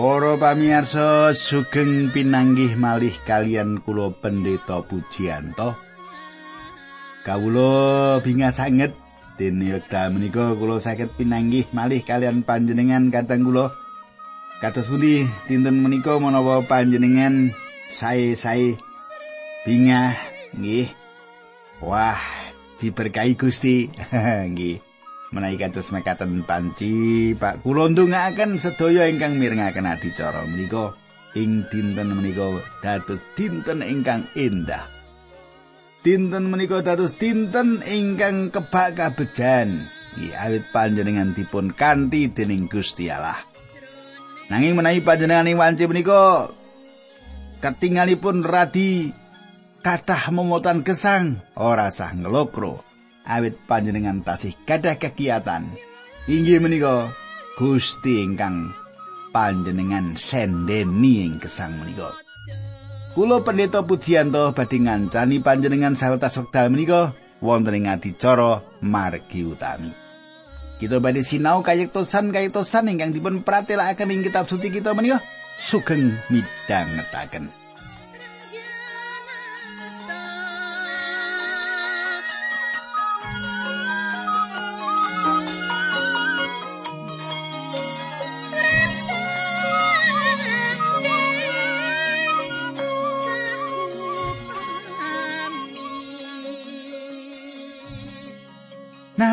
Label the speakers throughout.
Speaker 1: Para pamirsa sugeng pinanggih malih kalian kula pendeta Pujianto. Kawula bingah sanget dene wekdal menika kula saged pinanggih malih kalian panjenengan kateng kula. Kados pundi dinten menika menawa panjenengan sae-sae bingah nggih. Wah, diberkahi Gusti. nggih. Menawi kados mekaten panci Pak kula ndongaaken sedaya ingkang mirengaken adicara menika. Ing dinten menika dados dinten ingkang endah dinten menika dados dinten ingkang kebak kabejan. Iki awit panjenengan dipun kanthi dening Gusti Allah. Nanging menawi panjenengan ing wanci menika ketinggalipun radi kathah momotan gesang ora sah ngelokro awit panjenengan tasih gadah kegiatan inggih menika Gusti ingkang panjenengan sendeni ing gesang menika Kulo pendeta Pujianto badhe ngancani panjenengan sawetara wekdal menika wonten ing adicara margi utami. Kita badhe sinau kayektosan kayektosan ingkang dipun pratelakaken ing kitab suci kita menika sugeng midhangetaken.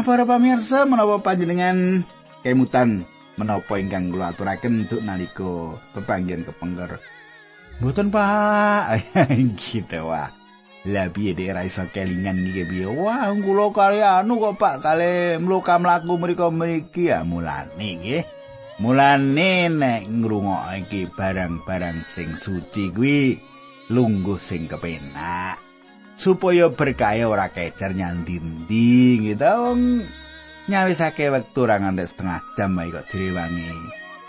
Speaker 1: Para pamirsa menawa panjenengan kemutan menapa ingkang kula aturaken untuk nalika pepanggihan kepengker. Mboten, Pak. gitu wah. Lah piye dek ra iso kelingan iki piye? Wah, kula kali anu kok Pak kali mluka mlaku mriku mriki ya mulane nggih. Mulane nek ngrungokke barang-barang sing suci kuwi lungguh sing kepenak. Supaya berkaya ora kecer nyandindi gitu. Nyawisake wektu ora nganti setengah jam ae kok direwangi.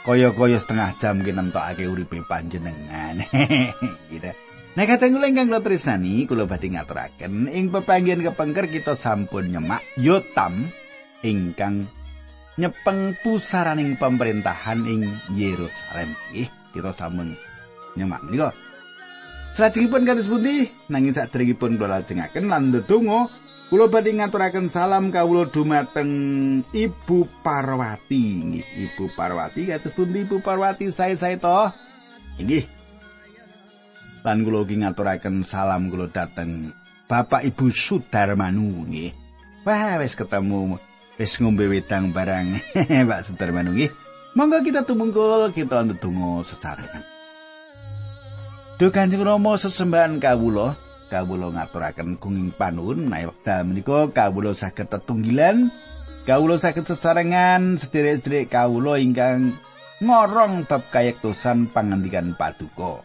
Speaker 1: Kaya-kaya setengah jam ki nentokake uripe panjenengan. Gitu. Nah kateng kula ingkang kula tresnani kula badhe ngaturaken ing pepanggihan kepengker kita sampun nyemak yotam ingkang nyepeng pusaraning pemerintahan ing Yerusalem. Nggih kita sampun nyemak. Nika Salajengipun kados pundi? Nanging sadèrèngipun kula lajengaken lan ndedonga kula badhe ngaturaken salam kawula dumateng Ibu Parwati. Nggih Ibu Parwati kados pundi Ibu Parwati? Sae-sae to. Inggih lan kula ugi ngaturaken salam kula dateng Bapak Ibu Sudarmanu. Nggih. Wah wis ketemu wis ngombe wedang barang Pak Sudarmanu nggih. Monggo kita tumungkul kita ndedonga sesarengan Duh Kanjeng Rama sesembahan kawula, kawula ngaturaken gunging panuwun menawi wekdal menika kawula saged tetunggilan, kawula saged sesarengan sederek-sederek kawula ingkang ngorong bab kayektosan pangandikan paduka.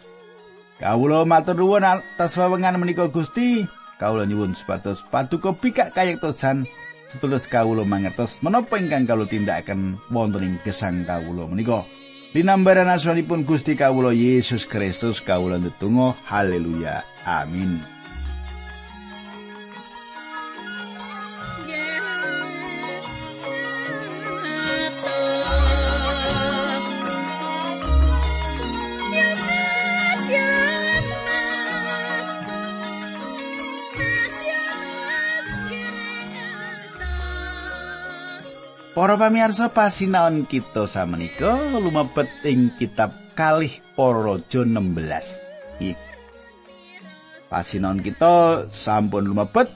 Speaker 1: Kawula matur nuwun atas wewengan menika Gusti, kawula nyuwun supados paduka pikak kayektosan sepetus kawula mangertos menapa ingkang kawula tindakaken wonten ing gesang kawula menika. Linambaran asmanipun Gusti Kawula Yesus Kristus kawula ndedonga haleluya amin Para pamirsa pasinaon kita samenika lumebet ing kitab Kalih Para 16. Iki. Pasinaon kita sampun lumebet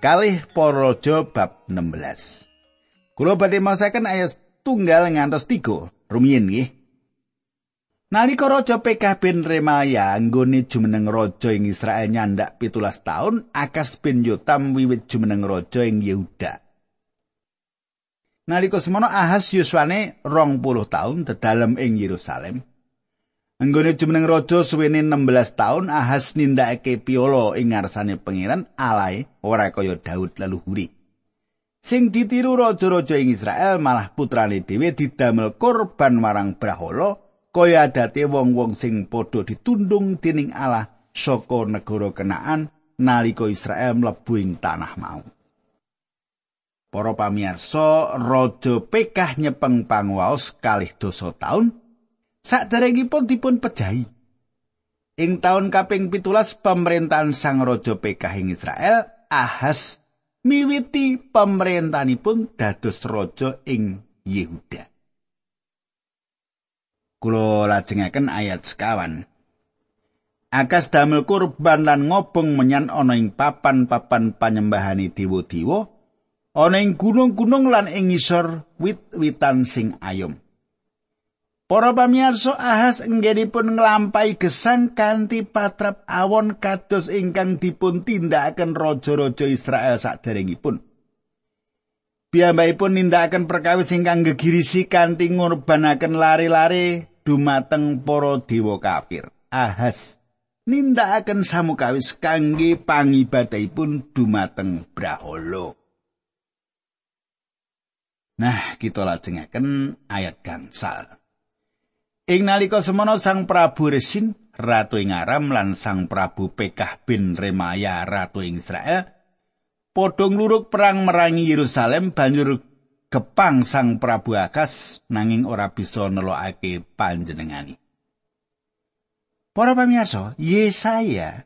Speaker 1: Kalih Para bab 16. Kula badhe masaken ayat tunggal ngantos tiga rumiyin nggih. Nalika Raja PK bin Remaya anggone jumeneng raja ing Israel nyandak pitulas taun, Akas bin Yotam wiwit jumeneng raja ing Yehuda. Nalika semono Ahas yuswane 20 taun dedalem ing Yerusalem. Anggone jumeneng raja suwene 16 taun Ahas nindakake piolo ing ngarsane pangeran alae ora kaya Daud leluhuri. Sing ditiru raja-raja ing Israel malah putrane dhewe didamel korban marang brahala kaya adate wong-wong sing padha ditundung dening Allah saka negara Kenaan nalika Israel mlebu ing tanah mau. Para pamirsa, Raja Pekah nyepeng pangwaos kalih dosa taun Saderengipun dipun pejahi. Ing taun kaping pitulas pemerintahan Sang Raja Pekah ing Israel, Ahas miwiti pemerintahanipun dados raja ing Yehuda. Kula lajengaken ayat sekawan. Akas damel kurban lan ngobong menyan ana ing papan-papan panyembahani dewa-dewa, ana ing gunung-gunung lan ing ngisor wit-witan sing ayom. Para pamirsa Ahas enggenipun nglampahi gesang kanthi patrap awon kados ingkang dipun tindakaken raja-raja Israel saderengipun. Piyambakipun nindakaken perkawis ingkang gegirisi kanthi ngurbanaken lare-lare dumateng para dewa kafir. Ahas nindakaken samukawis kangge pangibadahipun dumateng Brahala. Nah, kita lajengaken ayat gangsal. Ing nalika semono Sang Prabu Resin ratu ing Aram lan Sang Prabu Pekah bin Remaya ratu ing Israel padha ngluruk perang merangi Yerusalem banjur gepang Sang Prabu Akas nanging ora bisa nelokake panjenengani. Para pamirsa, Yesaya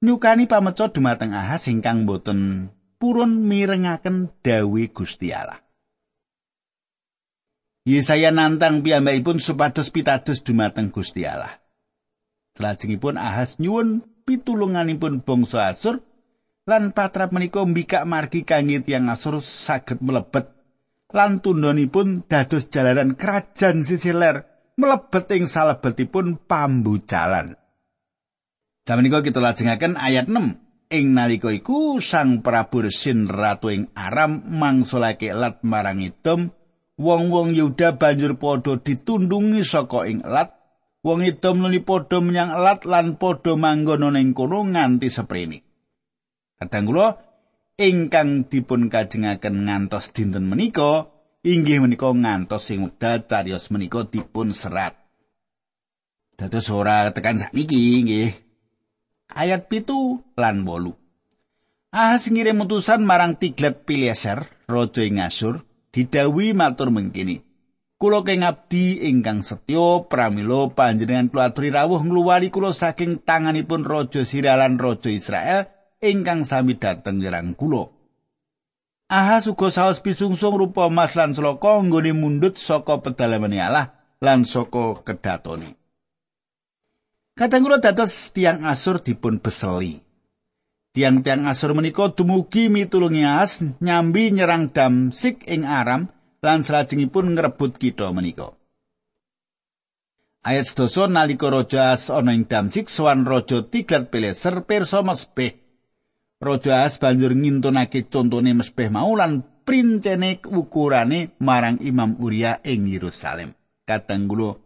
Speaker 1: nyukani pameca dumateng Ahas ingkang boten purun mirengaken dawuh Gusti Allah. Yesaya nantang piyambakipun supados pitados dumateng Gusti Allah. Salajengipun Ahas nyuwun pitulunganipun bangsa Asur lan patrap menika mbikak margi kangge tiyang Asur saged mlebet lan tundhonipun dados jalanan kerajaan sisi ler mlebet ing salebetipun pambucalan. Jamenika kita lajengaken ayat 6. Ing nalika iku Sang Prabu Resin ratu ing Aram mangsulake lat marang Edom wong-wong Yehuda banjur padha ditundungi saka ing Elat. Wong Edom nuli padha menyang Elat lan padha manggon ing kono nganti seprene. Kadang kula ingkang dipun kajengaken ngantos dinten menika inggih menika ngantos sing wekdal cariyos menika dipun serat. Dados ora tekan sakniki nggih. Ayat pitu lan wolu. Ahas ngirim utusan marang Tiglat Pileser, raja ing Asur, didawi matur mengkini. Kulo keng abdi ingkang setya pramila panjenengan kula aturi rawuh ngluwari kulo saking tanganipun raja Siralan raja Israel ingkang sami dhateng nyerang kulo. Aha uga saos pisungsung rupa emas lan sloka nggone mundut saka pedalaman Allah lan saka kedatone. Kadang kula dados tiang Asur dipun beseli. Tiang-tiang Asur menika dumugi mitulungi As nyambi nyerang Damsik ing Aram lan salajengipun ngrebut kitha menika. Ayat sedoso nalika Raja As ana ing Damsik sowan Raja Tiglat Pileser pirsa mesbeh. Raja As banjur ngintunake contone mesbeh mau lan princene ukurane marang Imam Uria ing Yerusalem. Kadang kula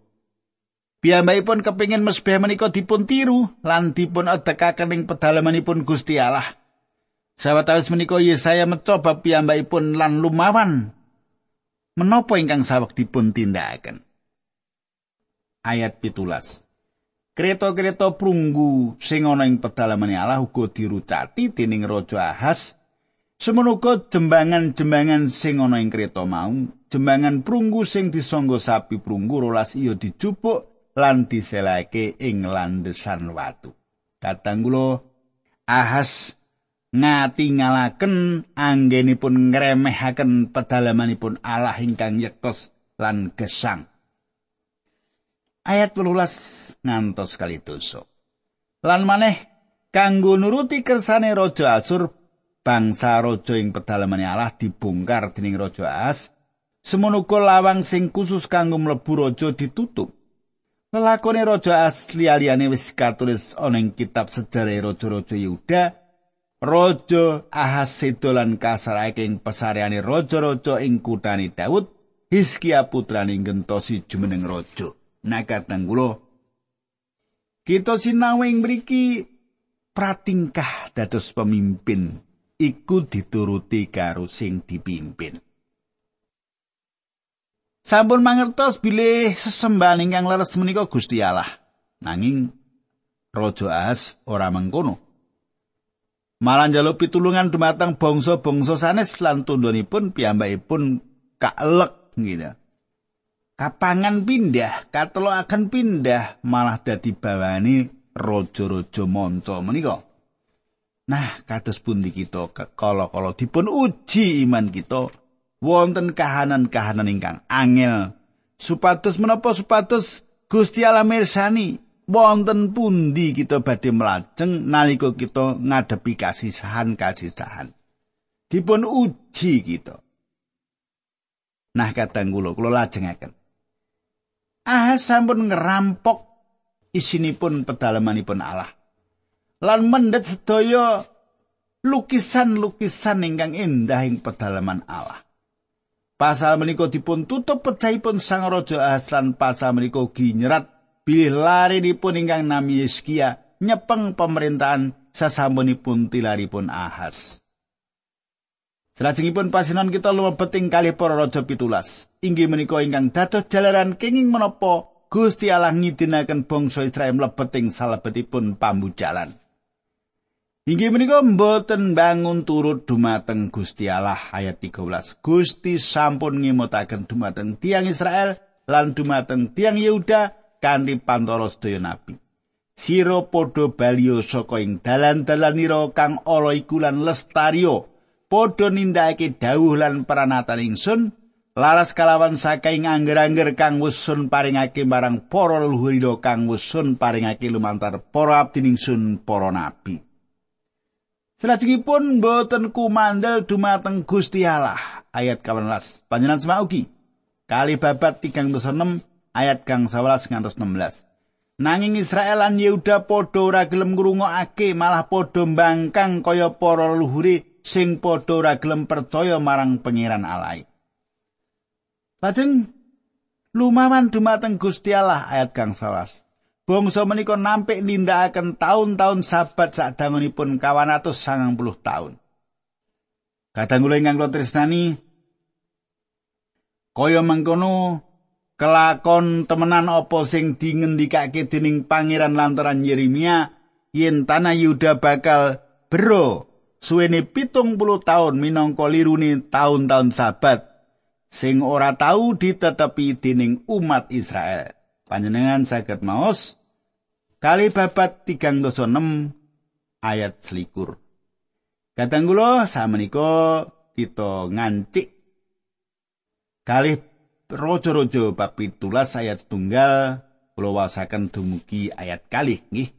Speaker 1: Piyambakipun kepingin mesbeh menika dipun tiru lan dipun adekaken ing pedalamanipun Gusti Allah. Sawetawis menika Yesaya mencoba piyambakipun lan lumawan menapa ingkang sawek dipun tindakaken. Ayat pitulas. Kereta-kereta prunggu sing ana ing pedalamane Allah uga dirucati dening Raja Ahas. Semono jembangan-jembangan sing ana ing kereta mau, jembangan prunggu sing disangga sapi prunggu rolas iya dijupuk lan diselake ing landesan watu. Kadang kula ahas ngatingalaken anggenipun ngremehaken pedalamanipun Allah ingkang yektos lan gesang. Ayat 12 ngantos kali dosa. Lan maneh kanggo nuruti kersane Raja Asur bangsa raja ing pedalamane Allah dibongkar dening Raja As. Semono lawang sing khusus kanggo mlebu raja ditutup. Lelakone raja asli aliyane wis katulis ana ing kitab sejarah raja-raja Yehuda. Raja Ahas sedolan kasarake ing pesareane raja-raja ing kutani Daud, Hizkia putrane gentosi jumeneng raja. Nakatang kula kita sinau ing mriki pratingkah dados pemimpin iku dituruti karo sing dipimpin. Sampun mangertos bilih sesembahan ingkang leres menika Gusti Allah. Nanging Raja Ahas ora mengkono. Malah njaluk pitulungan dumateng bangsa-bangsa sanes lan tundhonipun piyambakipun kaelek gitu. kapangan pindah, katelo akan pindah malah dadi bawani raja-raja manca menika. Nah, kados pundi kita kala-kala dipun uji iman kita wonten kahanan-kahanan ingkang angel supados menapa supados Gusti Allah mirsani wonten pundi kita badhe melajeng nalika kita ngadepi kasisahan-kasisahan. Dipun uji kita. Nah, kadang kula kula lajengaken. Ah sampun ngerampok isinipun pedalamanipun Allah. Lan mendhet sedaya lukisan-lukisan ingkang indah ing pedalaman Allah. Pasal menika dipun tutup pecahipun Sang Raja lan pasal menika ugi nyerat bilih larinipun ingkang nami Yeskia nyepeng pemerintahan sasampunipun tilaripun Ahas. Salajengipun pasinan kita lumebet ing kalih para raja pitulas. Inggih menika ingkang dados jalaran kenging menapa Gusti Allah ngidinaken bangsa Israel mlebet ing salebetipun pambujalan. Inggih menika mboten bangun turut dumateng Gusti Allah ayat 13. Gusti sampun ngimutaken dumateng tiang Israel lan dumateng tiang Yehuda kanthi pantoro sedaya nabi. Siro padha balio saka ing dalan-dalanira kang ala iku lan lestario padha nindakake dawuh lan peranatan ingsun laras kalawan saking angger-angger kang wis sun paringake marang para leluhur kang wis sun paringake lumantar para abdi ingsun para nabi Selajengipun boten kumandel dumateng Gusti Allah ayat 18 panjenengan semak ugi kali babat 36 ayat kang 11 ngantos 16 Nanging Israel lan Yehuda padha ora gelem ngrungokake malah padha mbangkang kaya para leluhure sing padha ora gelem percaya marang pangeran Allah. Lajeng lumawan dumateng Gusti Allah ayat kang 11. Bangsa menika nampik nindakaken taun-taun sabat sadangunipun kawan atus sangang puluh taun. Kadang kula ingkang kula tresnani kaya mengkono kelakon temenan apa sing dingendikake dening pangeran lantaran Yeremia yen tanah Yuda bakal bero suwene pitung puluh tahun minangka lirune tahun-tahun sabat sing ora tau ditetepi dening umat Israel. Panjenengan saged maos kali babat 36 ayat selikur. Kadang kula samenika kita ngancik kali rojo-rojo bab 17 ayat setunggal kula wasaken dumugi ayat kalih nggih.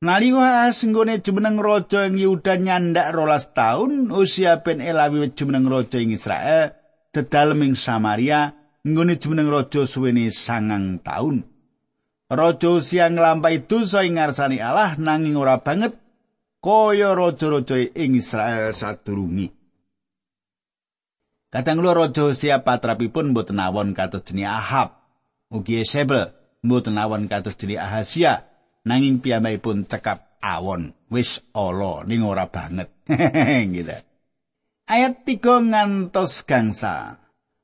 Speaker 1: Nalika asenggone jumeneng raja ing Yuda nyandak rolas taun, usia ben Elawi jumeneng raja ing Israel, dedalem ing Samaria, nggone jumeneng raja suwene sangang taun. Raja usia nglampahi dosa ing ngarsani Allah nanging ora banget kaya raja-raja ing Israel sadurungi. Kadang kula raja usia patrapipun mboten awon kados dene Ahab, ugi Sebel mboten awon kados dene Ahasia. nanging piyambakipun cekap awon wis ala ning ora banget ayat 3 ngantos gangsa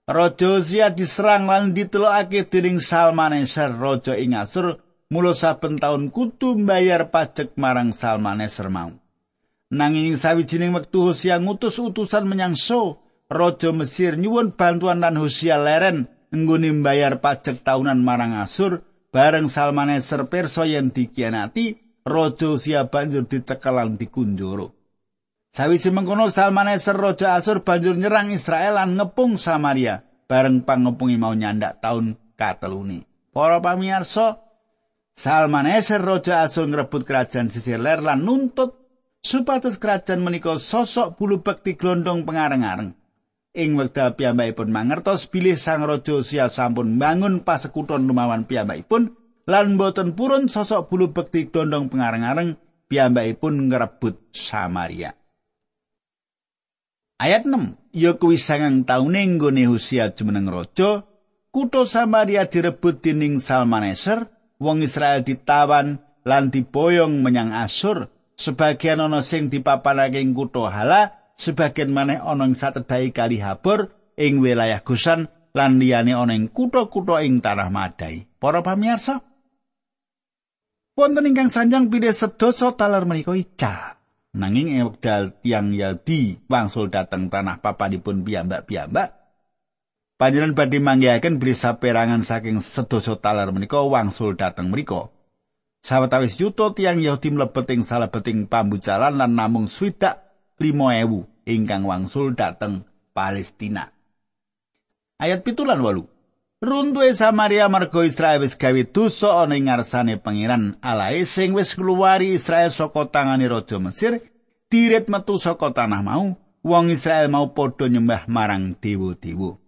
Speaker 1: Raja Sia diserang lan ditelokake dening Salmaneser raja ing Asur mula saben taun kudu mbayar pajak marang Salmaneser mau nanging sawijining wektu Hosea ngutus utusan menyang So raja Mesir nyuwun bantuan lan Hosea leren nggone mbayar pajak tahunan marang Asur bareng Salmaneser perso yen dikianati raja Usia banjur dicekel lan dikunjoro. Sawise mengkono Salmaneser raja Asur banjur nyerang Israel lan ngepung Samaria bareng pangepungi mau nyandak taun kateluni. Para pamirsa, Salmaneser raja Asur ngrebut kerajaan sisir ler lan nuntut supados kerajaan menika sosok bulu bekti glondong pengareng-areng. ing wekdal piyambakipun mangertos bilih sang raja Usia sampun bangun pasekuton lumawan piyambakipun lan boten purun sosok bulu bekti dondong pengareng-areng piyambakipun ngrebut Samaria. Ayat 6, ya kuwi sangang taune nggone Usia jumeneng raja, kutha Samaria direbut dening Salmaneser, wong Israel ditawan lan diboyong menyang Asur, sebagian ana sing dipapanake ing kutha Hala sebagian maneh ana ing satedhai kali Habor ing wilayah Gusan lan liyane ana ing kutha-kutha ing tanah Madai. Para pamirsa, wonten ingkang sanjang pilih sedasa taler menika ical. Nanging ing wekdal tiang Yaldi wangsul dateng tanah papanipun piyambak-piyambak, Panjenengan badhe manggihaken beli saperangan saking sedasa taler menika wangsul dhateng mriku. Sawetawis yuta tiang Yahudi mlebet ing salebeting pambucalan lan namung swidak 5000 ingkang wangsul dhateng Palestina. Ayat pitulan walu. Runtuhe Samaria marga Israel wis gawe dosa ana ing ngarsane pangeran alae sing wis ngluwari Israel saka tangane raja Mesir dirit metu saka tanah mau wong Israel mau padha nyembah marang dewa-dewa.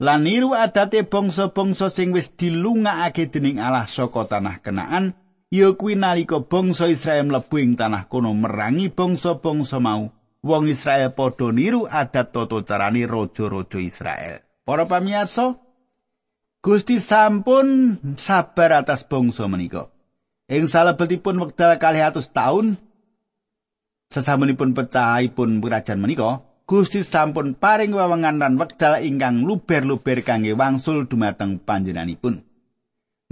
Speaker 1: lan niru adate bangsa-bangsa sing wis dilungakake dening Allah saka tanah Kenaan ya kuwi nalika bangsa Israel mlebu ing tanah kono merangi bangsa-bangsa mau wong Israel padha niru adat tata carane raja-raja Israel para pamirsa Gusti sampun sabar atas bangsa menika ing salebetipun wekdal kalih atus taun sesamunipun pecahipun kerajaan menika Gusti sampun paring wewengan lan wekdal ingkang luber-luber kangge wangsul dumateng panjenenganipun.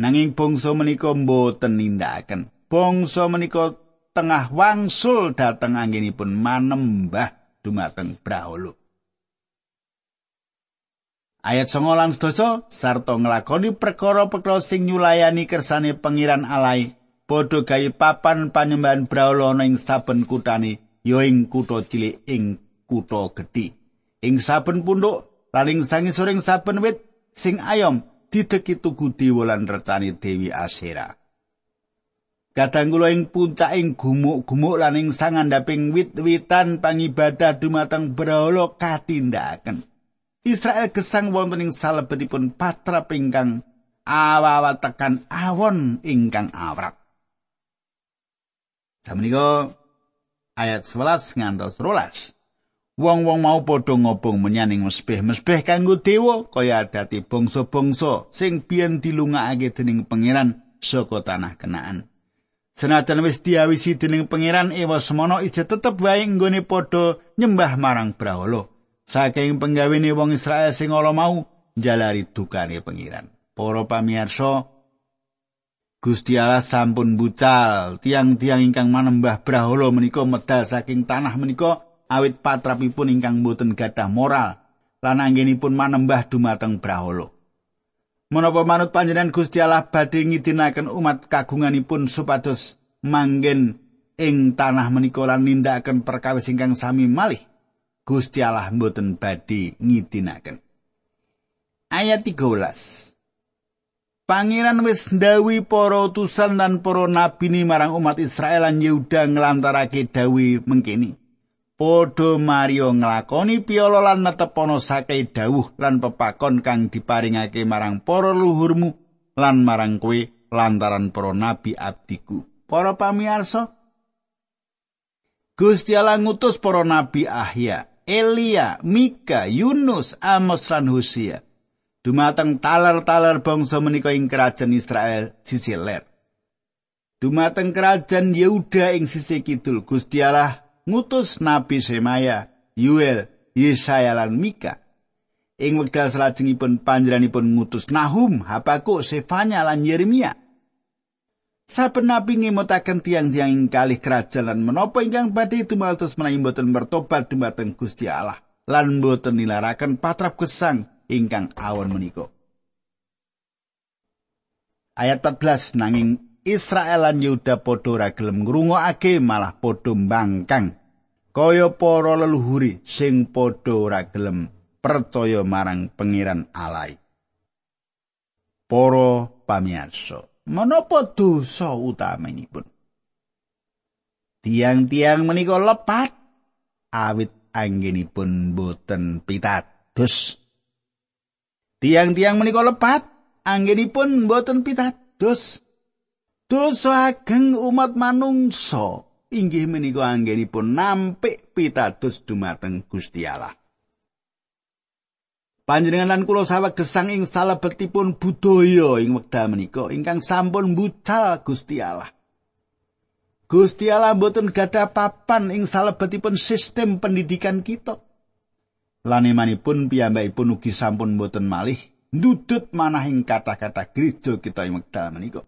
Speaker 1: Nanging bangsa menika mboten nindakaken. Bangsa menika tengah wangsul dhateng anggenipun manembah dumateng Brahola. Ayat 9 lan sarta nglakoni perkara-perkara sing nyulayani kersane pangeran alai padha gawe papan panyembahan Brahola ing saben kutane ya ing kutha cilik ing kutha gedhe. Ing saben pundhuk laling sangisoring saben wit sing ayom dideki tugu dewa lan retani Dewi Asera. Kadang kula ing puncaking gumuk-gumuk lan ing sangandhaping wit-witan pangibadah dumateng brahala katindakaken. Israel gesang wonten ing salebetipun patra pingkang awawa tekan awon ingkang awrat. Samenika ayat 11 ngantos 12. Wong-wong mau padha ngobong menyaning mesbeh-mesbeh kanggo dewa kaya adati bangsa-bangsa sing biyen dilungakake dening pangeran saka tanah Kenaan. Senajan wis diawisi dening pangeran ewa semono isih tetep wae nggone padha nyembah marang Brahala. Saking penggawene wong Israel sing ala mau jalari dukane pangeran. Para pamirsa, Gusti Allah sampun bucal tiang-tiang ingkang manembah Brahala menika medal saking tanah menika awit patrapipun ingkang boten gadah moral lan anggenipun manembah dumateng Brahala. Menapa manut panjenengan Gusti Allah badhe ngidinaken umat kagunganipun supados manggen ing tanah menika lan nindakaken perkawis ingkang sami malih Gusti Allah mboten badhe ngidinaken. Ayat 13. Pangeran wis ndawi para utusan lan para nabi marang umat Israel lan Yehuda nglantarake dawi mengkini. padha Mario nglakoni piala lan netepono sakai dawuh lan pepakon kang diparingake marang para luhurmu lan marang kowe lantaran para nabi abdiku. Para pamirsa, Gusti Allah ngutus para nabi Ahya, Elia, Mika, Yunus, Amos lan Hosea dumateng taler-taler bangsa menika ing kerajaan Israel sisi ler. Dumateng kerajaan Yehuda ing sisi kidul Gusti Allah ngutus Nabi Semaya, Yuel, Yesaya lan Mika. Ing wekdal salajengipun panjenenganipun ngutus Nahum, Habakuk, Sefanya lan Yeremia. Saben nabi ngemutaken tiang-tiang ing kalih kerajaan menapa ingkang badhe tumaltus menawi boten bertobat dumateng Gusti Allah lan boten nilaraken patrap gesang ingkang awon menika. Ayat 14 nanging Israel lan Yehuda padha ora gelem ngrungokake malah padha mbangkang kaya para leluhuri sing padha ora gelem percaya marang pangeran alai. Para pamirsa, menapa dosa utamanipun? Tiang-tiang menika lepat awit anggenipun boten pitados. Tiang-tiang menika lepat anggenipun boten pitados. Dosa ageng umat manungsa inggih menika anggenipun nampik pitados dumateng Gusti Allah. Panjenengan lan kula saweg gesang ing salebetipun budaya ing wekdal menika ingkang sampun bucal Gusti Allah. Gusti Allah boten gadah papan ing salebetipun sistem pendidikan kita. Lan imanipun piyambakipun ugi sampun boten malih ndudut manah ing kata-kata gereja kita ing wekdal menika.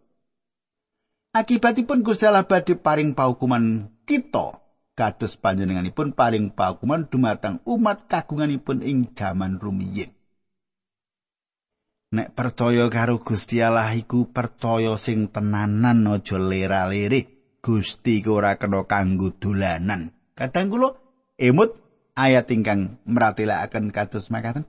Speaker 1: Akibatipun Gusti Allah badhe paring paukuman kita kados panjenenganipun paring paukuman dumateng umat kagunganipun ing jaman rumiyin. nek percaya karo Gusti Allah iku percaya sing tenanan aja lera-lere Gusti ku ora kena kanggo dolanan. Kadang kula emut ayat ingkang meratelaken kados makaten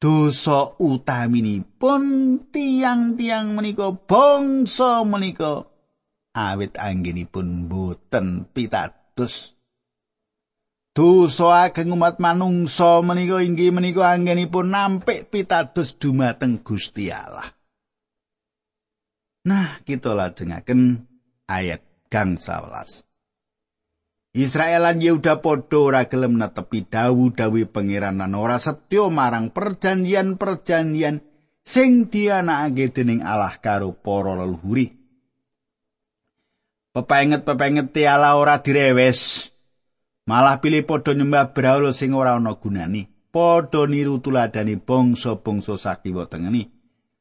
Speaker 1: dosa utaminipun tiang-tiang menika bangsa menika awit anggenipun boten pitados dosa ageng umat manungsa menika inggih menika anggenipun nampik pitados dumateng Gusti Allah. Nah, kita lajengaken ayat gang 11. Israel lan Yehuda padha ora gelem netepi dawu-dawi pangeran lan ora setya marang perjanjian-perjanjian sing dianakake dening Allah karo para leluhuri. Pepenget-pepenget Allah ora direwes, malah pilih padha nyembah brahala sing ora ana gunane. Padha niru tuladani bangsa-bangsa sakiwa tengeni.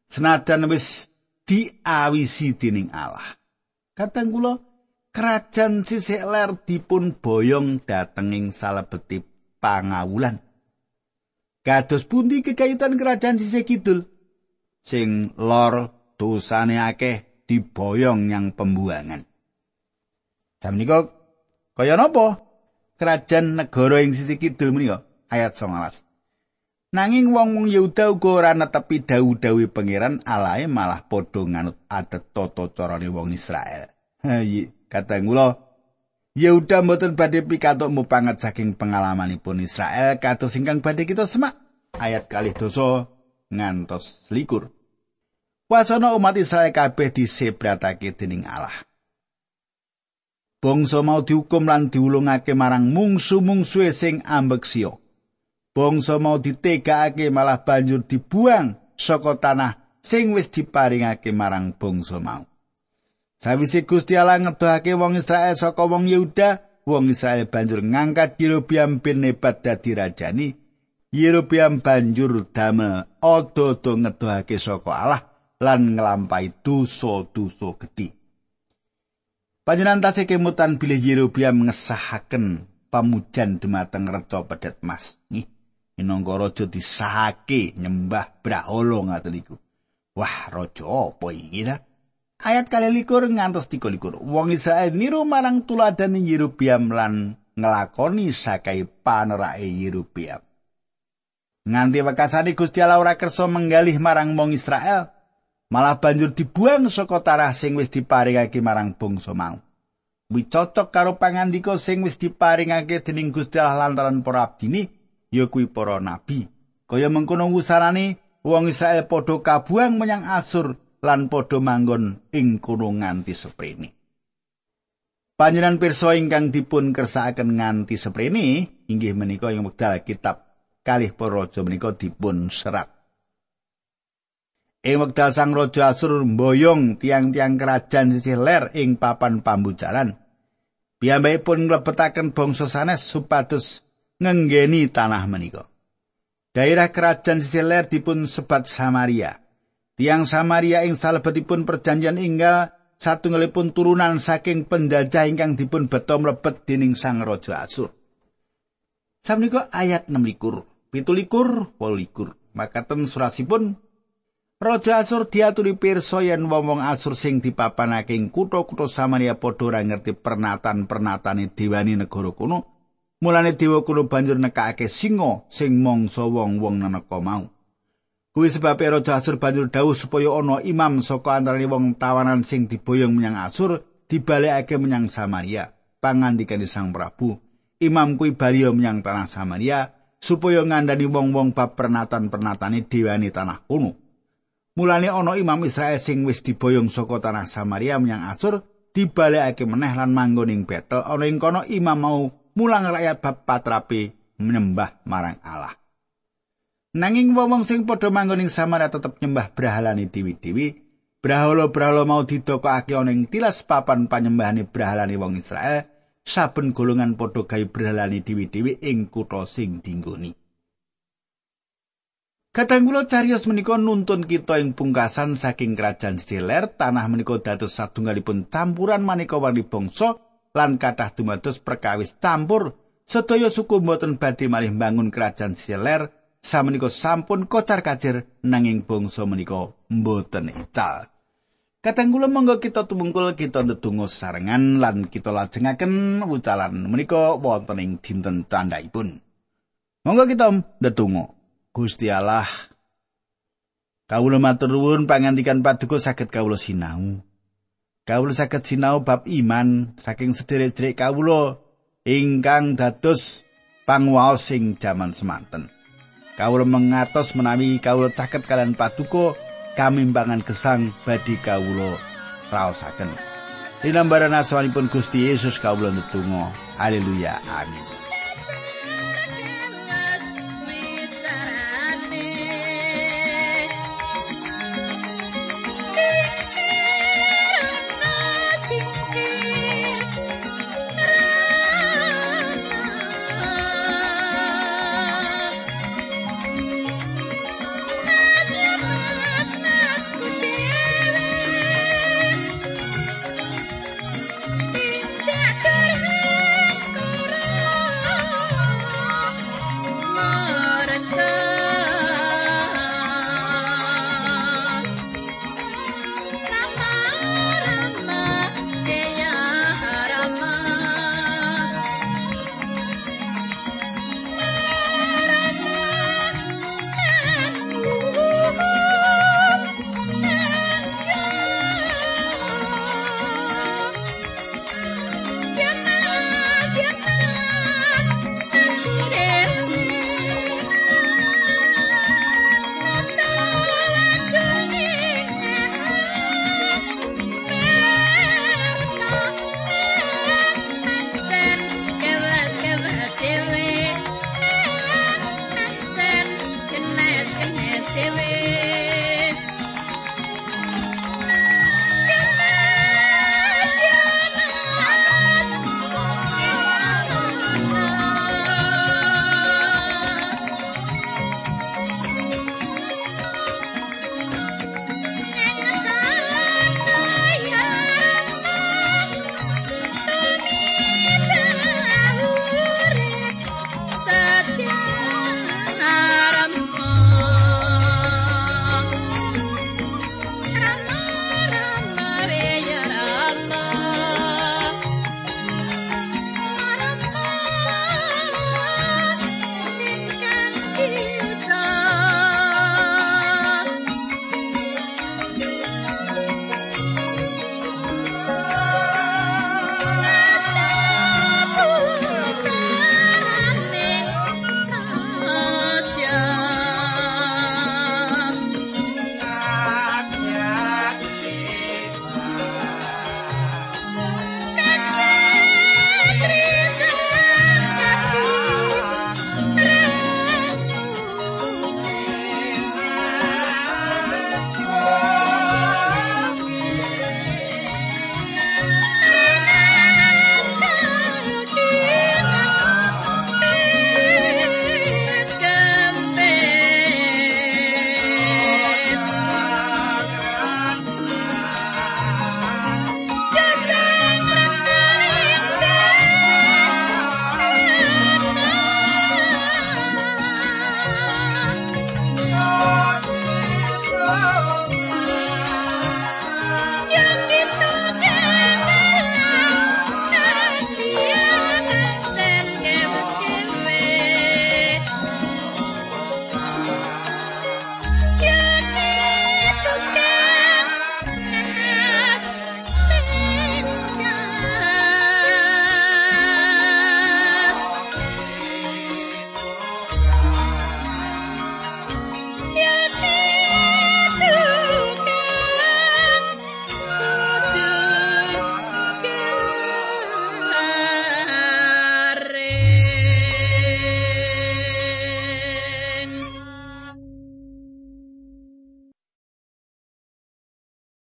Speaker 1: Senajan wis diawisi dening Allah. Kadang kula kerajaan sisik ler dipun boyong datenging salebeti pangawulan. Kados pundi kekaitan kerajaan sisik kidul? Sing lor dosane akeh diboyong yang pembuangan Jam niko kaya napa? kerajaan negara ing sisi kidul menika ayat 19. Nanging wong-wong Yehuda uga ora netepi dawu-dawi pangeran alae malah padha nganut adat tata carane wong Israel. Ha kata kula Yehuda mboten badhe pikantuk mupangat saking pengalamanipun Israel kados ingkang badhe kita semak ayat kalih dosa ngantos likur. Wasana umat Israel kabeh disebratake dening Allah. Bangsa mau dihukum lan diulungake marang mungsu-mungsuhe sing ambeksya. Bangsa mau ditegakake malah banjur dibuang saka tanah sing wis diparingake marang bangsa mau. Sawise Gusti Allah ngedohake wong Israel saka wong Yehuda, wong Israel banjur ngangkat Yerobiam bin Nebat dadi rajani. Yerobiam banjur damel odo-odo ngedohake saka Allah lan nglampahi dosa-dosa gedhe. Panjenengan tasih kemutan bilih Yerobiam ngesahaken pamujan dumateng reca pedet mas. Nih, minangka raja disahake nyembah brahala ngaten iku. Wah, raja apa iki ta? Ayat kali likur ngantos tiga likur. Wong Israel niru marang tuladan Yerobiam lan ngelakoni sakai panerake Yerobiam. Nganti wekasane Gusti Allah ora kersa menggalih marang wong Israel, malah banjur dibuang saka tarah sing wis diparingake marang bangsa mau. Wi cocok karo pangandika sing wis diparingake dening Gusti Allah lantaran para abdine, ya kuwi para nabi. Kaya mengkono wusarane wong Israel padha kabuang menyang Asur lan padha manggon ing kono nganti seprene. Panjenengan pirsa ingkang dipun kersakaken nganti seprene inggih menika ing wekdal kitab kalih para raja menika dipun serat. Ing wekdal sang raja Asur mboyong tiang-tiang kerajaan sisih ler ing papan pambujalan. Piyambakipun nglebetaken bangsa sanes supados ngenggeni tanah menika. Daerah kerajaan sisih ler dipun sebat Samaria. Tiang Samaria ing salebetipun perjanjian inggal satunggalipun turunan saking penjajah ingkang dipun beto mlebet dening sang raja Asur. Samnika ayat 6 likur, 7 likur, 8 likur. Makaten surasipun Raja Asur diaturi pirsa yen wong-wong Asur sing dipapanake ing kutha-kutha Samaria padha ora ngerti pernatan-pernatane dewani negara kuno. Mulane dewa kuno banjur nekake singa sing mangsa wong-wong neneka mau. Kuwi sebab Raja Asur banjur dawuh supaya ana imam saka antarané wong tawanan sing diboyong menyang Asur dibalekake menyang Samaria. Pangandikane Sang Prabu, imam kuwi bali menyang tanah Samaria supaya ngandani wong-wong bab pernatan-pernatane dewani tanah kuno. Mulane ana imam Israel sing wis diboyong saka tanah Samaria menyang Asur dibalekake meneh lan manggon ing Betel. Ana ing kono imam mau mulang rakyat bab patrape menyembah marang Allah. Nanging wong sing padha manggon ing Samaria tetep nyembah brahalane dewi-dewi. Brahala-brahala mau didokake ana ing tilas papan panyembahane brahalane wong Israel. Saben golongan padha gawe brahalane dewi-dewi ing kutha sing dinggoni. Kadang kula cariyos menika nuntun kita ing pungkasan saking kerajaan Siler, tanah menika dados satunggalipun campuran maneka warni bangsa lan kathah dumados perkawis campur sedaya suku mboten badhe malih bangun kerajaan Siler samenika sampun kocar kacir nanging bangsa menika mboten ical. Kadang kula monggo kita tumungkul kita ndedonga sarengan lan kita lajengaken wucalan menika wonten ing dinten candhaipun. Monggo kita ndedonga. Gusti Allah Kawula matur nuwun pangandikan paduka saged kawula sinau. Kawula saged sinau bab iman saking sederek-sederek kawula ingkang dados pangwaos sing jaman semanten. Kawula mengatos menawi kawula caket kalian paduka kamimbangan gesang badi kawula raosaken. Dinambaran asmanipun Gusti Yesus kawula netunggal. Haleluya. Amin.